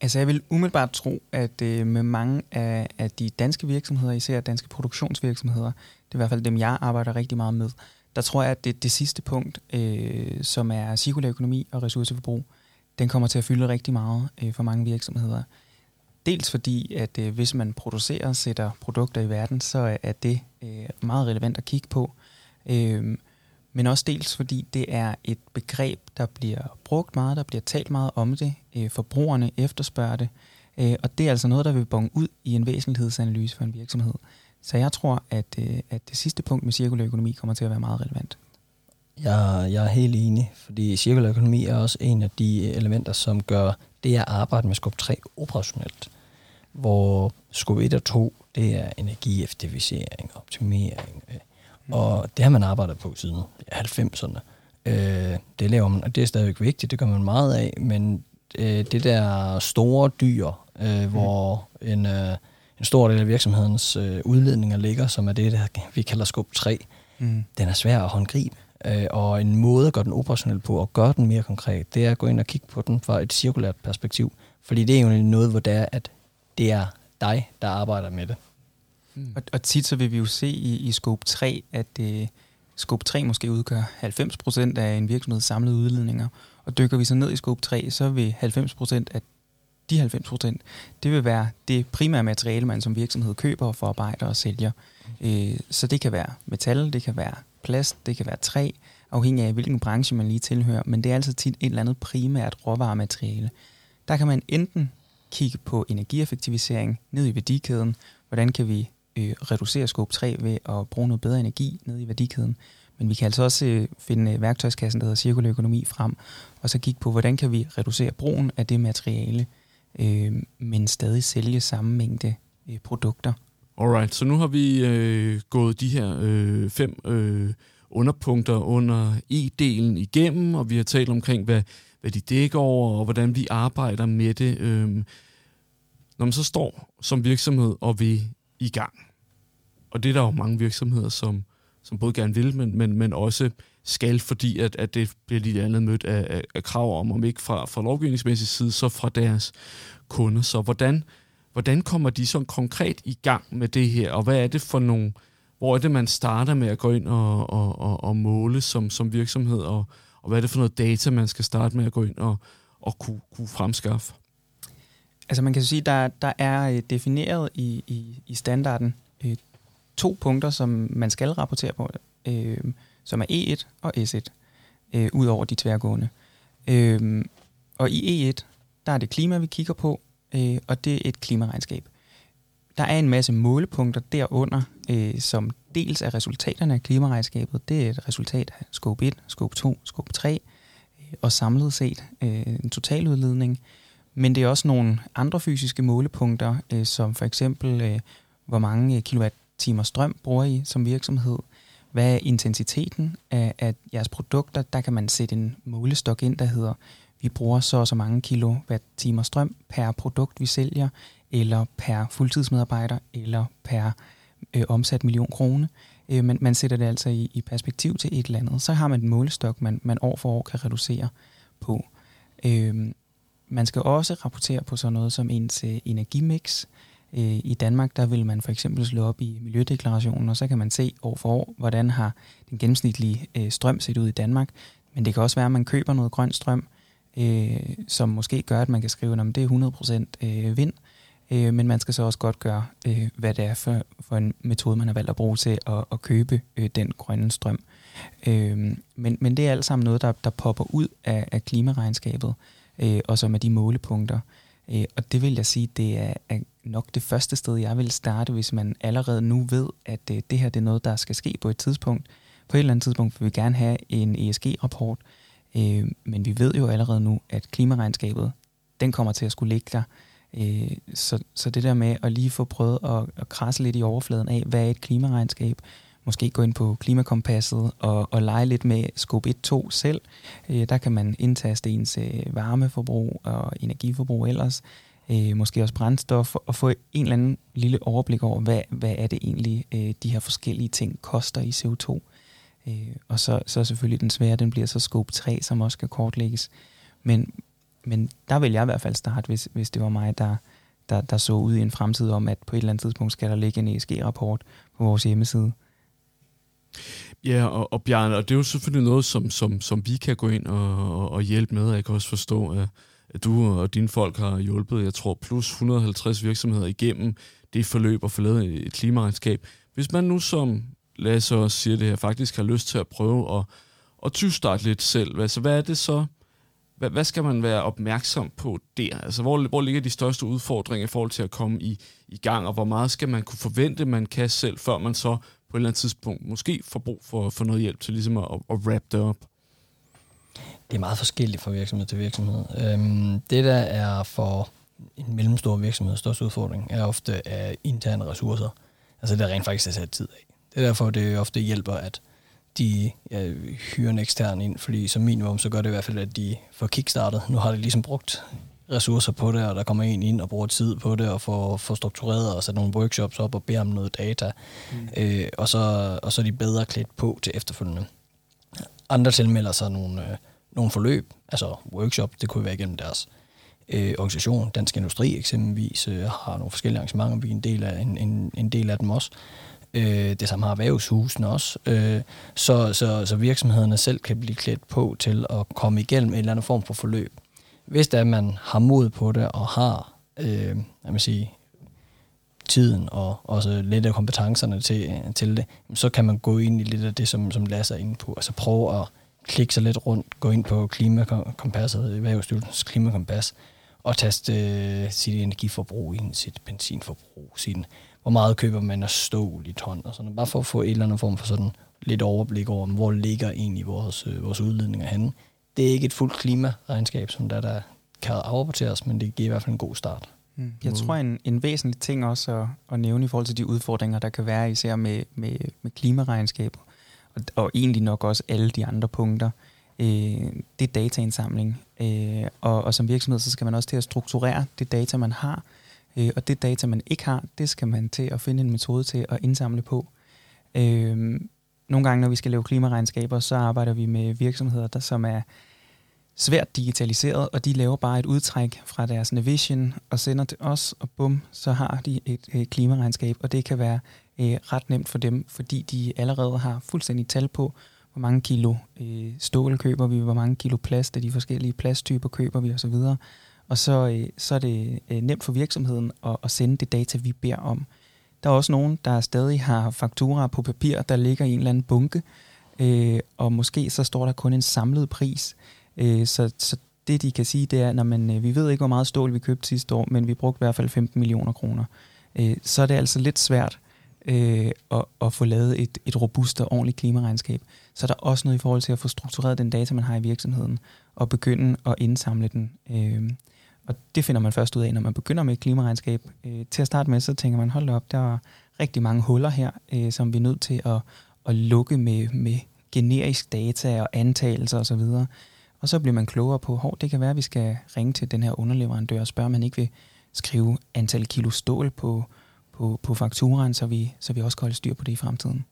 Altså jeg vil umiddelbart tro, at øh, med mange af, af de danske virksomheder, især danske produktionsvirksomheder, det er i hvert fald dem, jeg arbejder rigtig meget med, der tror jeg, at det, det sidste punkt, øh, som er cirkulær økonomi og ressourceforbrug, den kommer til at fylde rigtig meget øh, for mange virksomheder. Dels fordi, at øh, hvis man producerer og sætter produkter i verden, så er det øh, meget relevant at kigge på. Øh, men også dels fordi det er et begreb, der bliver brugt meget, der bliver talt meget om det. Øh, forbrugerne efterspørger det. Øh, og det er altså noget, der vil bonge ud i en væsentlighedsanalyse for en virksomhed. Så jeg tror, at, øh, at det sidste punkt med cirkulær økonomi kommer til at være meget relevant. Jeg, jeg er helt enig, fordi cirkulær økonomi er også en af de elementer, som gør det at arbejde med skub 3 operationelt. Hvor skub 1 og 2, det er energieffektivisering, optimering, øh, og det har man arbejdet på siden 90'erne. Øh, det laver man, og det er stadigvæk vigtigt, det gør man meget af, men øh, det der store dyr, øh, mm. hvor en, øh, en stor del af virksomhedens øh, udledninger ligger, som er det, der vi kalder skub 3, mm. den er svær at håndgribe. Øh, og en måde at gøre den operationel på, og gøre den mere konkret, det er at gå ind og kigge på den fra et cirkulært perspektiv. Fordi det er jo noget, hvor det er, at det er dig, der arbejder med det. Mm. Og, og tit så vil vi jo se i, i scope 3, at øh, scope 3 måske udgør 90% af en virksomheds samlede udledninger. Og dykker vi så ned i scope 3, så vil 90% af de 90%, det vil være det primære materiale, man som virksomhed køber og forarbejder og sælger. Øh, så det kan være metal, det kan være plast, det kan være træ, afhængig af hvilken branche man lige tilhører, men det er altså tit et eller andet primært råvaremateriale. Der kan man enten kigge på energieffektivisering ned i værdikæden, hvordan kan vi øh, reducere scope 3 ved at bruge noget bedre energi ned i værdikæden. Men vi kan altså også øh, finde øh, værktøjskassen, der hedder cirkulær økonomi frem, og så kigge på, hvordan kan vi reducere brugen af det materiale, øh, men stadig sælge samme mængde øh, produkter Alright, så nu har vi øh, gået de her øh, fem øh, underpunkter under E-delen igennem, og vi har talt omkring, hvad, hvad de dækker over, og hvordan vi arbejder med det. Øh, når man så står som virksomhed og vi i gang, og det er der jo mange virksomheder, som, som både gerne vil, men, men, men også skal, fordi at, at det bliver lige andet mødt af, af, af krav om, om ikke fra, fra lovgivningsmæssig side, så fra deres kunder. Så hvordan, hvordan kommer de så konkret i gang med det her, og hvad er det for nogle, hvor er det, man starter med at gå ind og, og, og, og måle som, som virksomhed, og, og hvad er det for noget data, man skal starte med at gå ind og, og kunne, kunne fremskaffe? Altså man kan sige, der, der er øh, defineret i, i, i standarden øh, to punkter, som man skal rapportere på, øh, som er E1 og S1, øh, ud over de tværgående. Øh, og i E1, der er det klima, vi kigger på, øh, og det er et klimaregnskab. Der er en masse målepunkter derunder, øh, som dels er resultaterne af klimaregnskabet. Det er et resultat af scope 1, scope 2, scope 3, øh, og samlet set øh, en totaludledning. Men det er også nogle andre fysiske målepunkter, øh, som for eksempel, øh, hvor mange øh, kilowatt-timer strøm bruger I som virksomhed, hvad er intensiteten af, af jeres produkter? Der kan man sætte en målestok ind, der hedder, vi bruger så og så mange kilowatt-timer strøm per produkt, vi sælger, eller per fuldtidsmedarbejder, eller per øh, omsat million kroner. Øh, men man sætter det altså i, i perspektiv til et eller andet. Så har man en målestok, man, man år for år kan reducere på. Øh, man skal også rapportere på sådan noget som ens øh, energimix. Øh, I Danmark der vil man for eksempel slå op i miljødeklarationen, og så kan man se år for år, hvordan har den gennemsnitlige øh, strøm set ud i Danmark. Men det kan også være, at man køber noget grøn strøm, øh, som måske gør, at man kan skrive, at det er 100% øh, vind, øh, men man skal så også godt gøre, øh, hvad det er for, for en metode, man har valgt at bruge til at, at købe øh, den grønne strøm. Øh, men, men det er alt sammen noget, der, der popper ud af, af klimaregnskabet, øh, Øh, og som er de målepunkter. Øh, og det vil jeg sige, det er, er nok det første sted, jeg vil starte, hvis man allerede nu ved, at øh, det her det er noget, der skal ske på et tidspunkt. På et eller andet tidspunkt vil vi gerne have en ESG-rapport, øh, men vi ved jo allerede nu, at klimaregnskabet, den kommer til at skulle ligge der. Øh, så, så det der med at lige få prøvet at, at krasse lidt i overfladen af, hvad er et klimaregnskab, måske gå ind på klimakompasset og, og lege lidt med scope 1-2 selv. Øh, der kan man indtaste ens øh, varmeforbrug og energiforbrug ellers, øh, måske også brændstof, og få en eller anden lille overblik over, hvad, hvad er det egentlig, øh, de her forskellige ting koster i CO2. Øh, og så, så selvfølgelig den svære, den bliver så scope 3, som også skal kortlægges. Men, men der vil jeg i hvert fald starte, hvis, hvis det var mig, der, der, der så ud i en fremtid om, at på et eller andet tidspunkt skal der ligge en ESG-rapport på vores hjemmeside. Ja, og, og Bjarne, og det er jo selvfølgelig noget, som, som, som vi kan gå ind og, og, og hjælpe med. Jeg kan også forstå, at, at du og dine folk har hjulpet, jeg tror, plus 150 virksomheder igennem det forløb og få lavet et klimaregnskab. Hvis man nu som, Lasse os så det her, faktisk har lyst til at prøve at, at tyvstarte lidt selv, altså hvad er det så, hvad, hvad skal man være opmærksom på der? Altså hvor, hvor ligger de største udfordringer i forhold til at komme i, i gang, og hvor meget skal man kunne forvente, man kan selv, før man så på et eller andet tidspunkt måske får brug for, for noget hjælp til ligesom at, at wrap det op? Det er meget forskelligt fra virksomhed til virksomhed. Øhm, det, der er for en mellemstor virksomhed største udfordring, er ofte af interne ressourcer. Altså det er rent faktisk er sat tid af. Det er derfor, det ofte hjælper, at de ja, hyrer en ekstern ind, fordi som minimum, så gør det i hvert fald, at de får kickstartet. Nu har de ligesom brugt ressourcer på det, og der kommer en ind og bruger tid på det, og får, får struktureret og sat nogle workshops op og beder om noget data, mm. øh, og, så, og så er de bedre klædt på til efterfølgende. Andre tilmelder sig nogle, øh, nogle forløb, altså workshop, det kunne være igennem deres øh, organisation, Dansk Industri eksempelvis, øh, har nogle forskellige arrangementer, vi er en del af, en, en, en del af dem også. Øh, det samme har erhvervshusene også. Øh, så, så, så virksomhederne selv kan blive klædt på til at komme igennem en eller anden form for forløb hvis det er, at man har mod på det og har øh, jeg vil sige, tiden og også lidt af kompetencerne til, til det, så kan man gå ind i lidt af det, som, som Lasse er inde på. Altså prøve at klikke sig lidt rundt, gå ind på klimakompasset, Erhvervsstyrelsens klimakompas, og taste øh, sit energiforbrug ind, sit benzinforbrug, sin, hvor meget køber man af stål i ton, og sådan, bare for at få en eller anden form for sådan lidt overblik over, hvor ligger egentlig vores, øh, vores udledninger henne det er ikke et fuldt klimaregnskab, som der, der kan afrapporteres, men det giver i hvert fald en god start. Mm. Jeg tror, en, en væsentlig ting også at, at nævne i forhold til de udfordringer, der kan være især med, med, med klimaregnskaber, og, og egentlig nok også alle de andre punkter, øh, det er dataindsamling. Øh, og, og som virksomhed, så skal man også til at strukturere det data, man har, øh, og det data, man ikke har, det skal man til at finde en metode til at indsamle på. Øh, nogle gange, når vi skal lave klimaregnskaber, så arbejder vi med virksomheder, der som er svært digitaliseret, og de laver bare et udtræk fra deres Navision og sender til os, og bum, så har de et, øh, klimaregnskab, og det kan være øh, ret nemt for dem, fordi de allerede har fuldstændig tal på, hvor mange kilo øh, stål køber vi, hvor mange kilo plast af de forskellige plasttyper køber vi osv. Og så, øh, så er det øh, nemt for virksomheden at, at sende det data, vi beder om. Der er også nogen, der stadig har fakturer på papir, der ligger i en eller anden bunke, øh, og måske så står der kun en samlet pris. Øh, så, så det, de kan sige, det er, at øh, vi ved ikke, hvor meget stål vi købte sidste år, men vi brugte i hvert fald 15 millioner kroner. Øh, så er det altså lidt svært øh, at, at få lavet et, et robust og ordentligt klimaregnskab. Så er der også noget i forhold til at få struktureret den data, man har i virksomheden, og begynde at indsamle den. Øh, og det finder man først ud af, når man begynder med et klimaregnskab. Øh, til at starte med, så tænker man, hold op, der er rigtig mange huller her, øh, som vi er nødt til at, at lukke med, med generisk data og antagelser osv. Og, og så bliver man klogere på, hvor det kan være, at vi skal ringe til den her underleverandør og spørge, om man ikke vil skrive antal kilo stål på, på, på fakturaen, så vi, så vi også kan holde styr på det i fremtiden.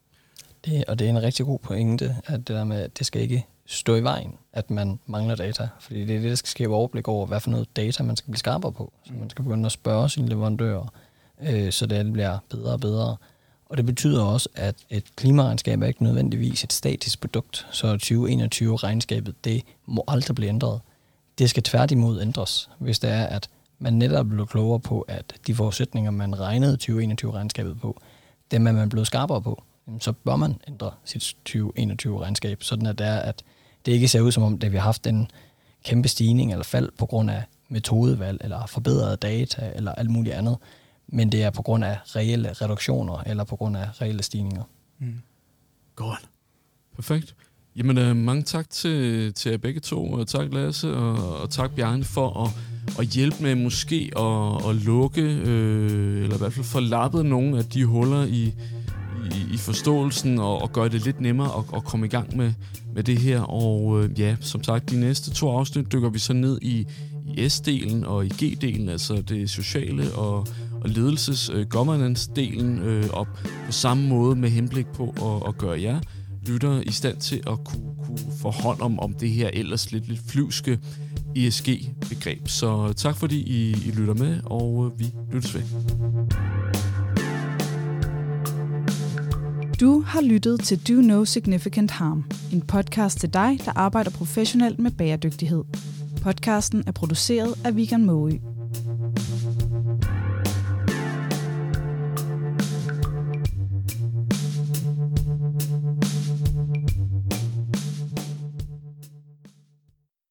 Det, og det er en rigtig god pointe, at det der med, at det skal ikke stå i vejen, at man mangler data. Fordi det er det, der skal skabe overblik over, hvad for noget data man skal blive skarpere på. Så man skal begynde at spørge sine leverandører, øh, så det bliver bedre og bedre. Og det betyder også, at et klimaregnskab er ikke nødvendigvis et statisk produkt, så 2021-regnskabet, det må aldrig blive ændret. Det skal tværtimod ændres, hvis det er, at man netop bliver klogere på, at de forudsætninger, man regnede 2021-regnskabet på, dem er man blevet skarpere på, så bør man ændre sit 2021-regnskab, sådan at det er, at det ikke ser ud som om, det vi har haft en kæmpe stigning eller fald på grund af metodevalg, eller forbedrede data, eller alt muligt andet, men det er på grund af reelle reduktioner, eller på grund af reelle stigninger. Mm. Godt. Perfekt. Jamen, uh, mange tak til, til jer begge to, og tak Lasse, og, og tak Bjarne for at, at hjælpe med måske at, at lukke, øh, eller i hvert fald få lappet nogle af de huller i, i, i forståelsen, og, og gøre det lidt nemmere at, at komme i gang med, med det her. Og øh, ja, som sagt, de næste to afsnit dykker vi så ned i, i S-delen og i G-delen, altså det sociale og, og ledelses-governance-delen, øh, øh, op på samme måde med henblik på at, at gøre jer lyttere i stand til at kunne, kunne få hånd om, om det her ellers lidt, lidt flyvske ESG-begreb. Så tak fordi I, I lytter med, og øh, vi lyttes ved. Du har lyttet til Do No Significant Harm, en podcast til dig, der arbejder professionelt med bæredygtighed. Podcasten er produceret af Vegan Moe.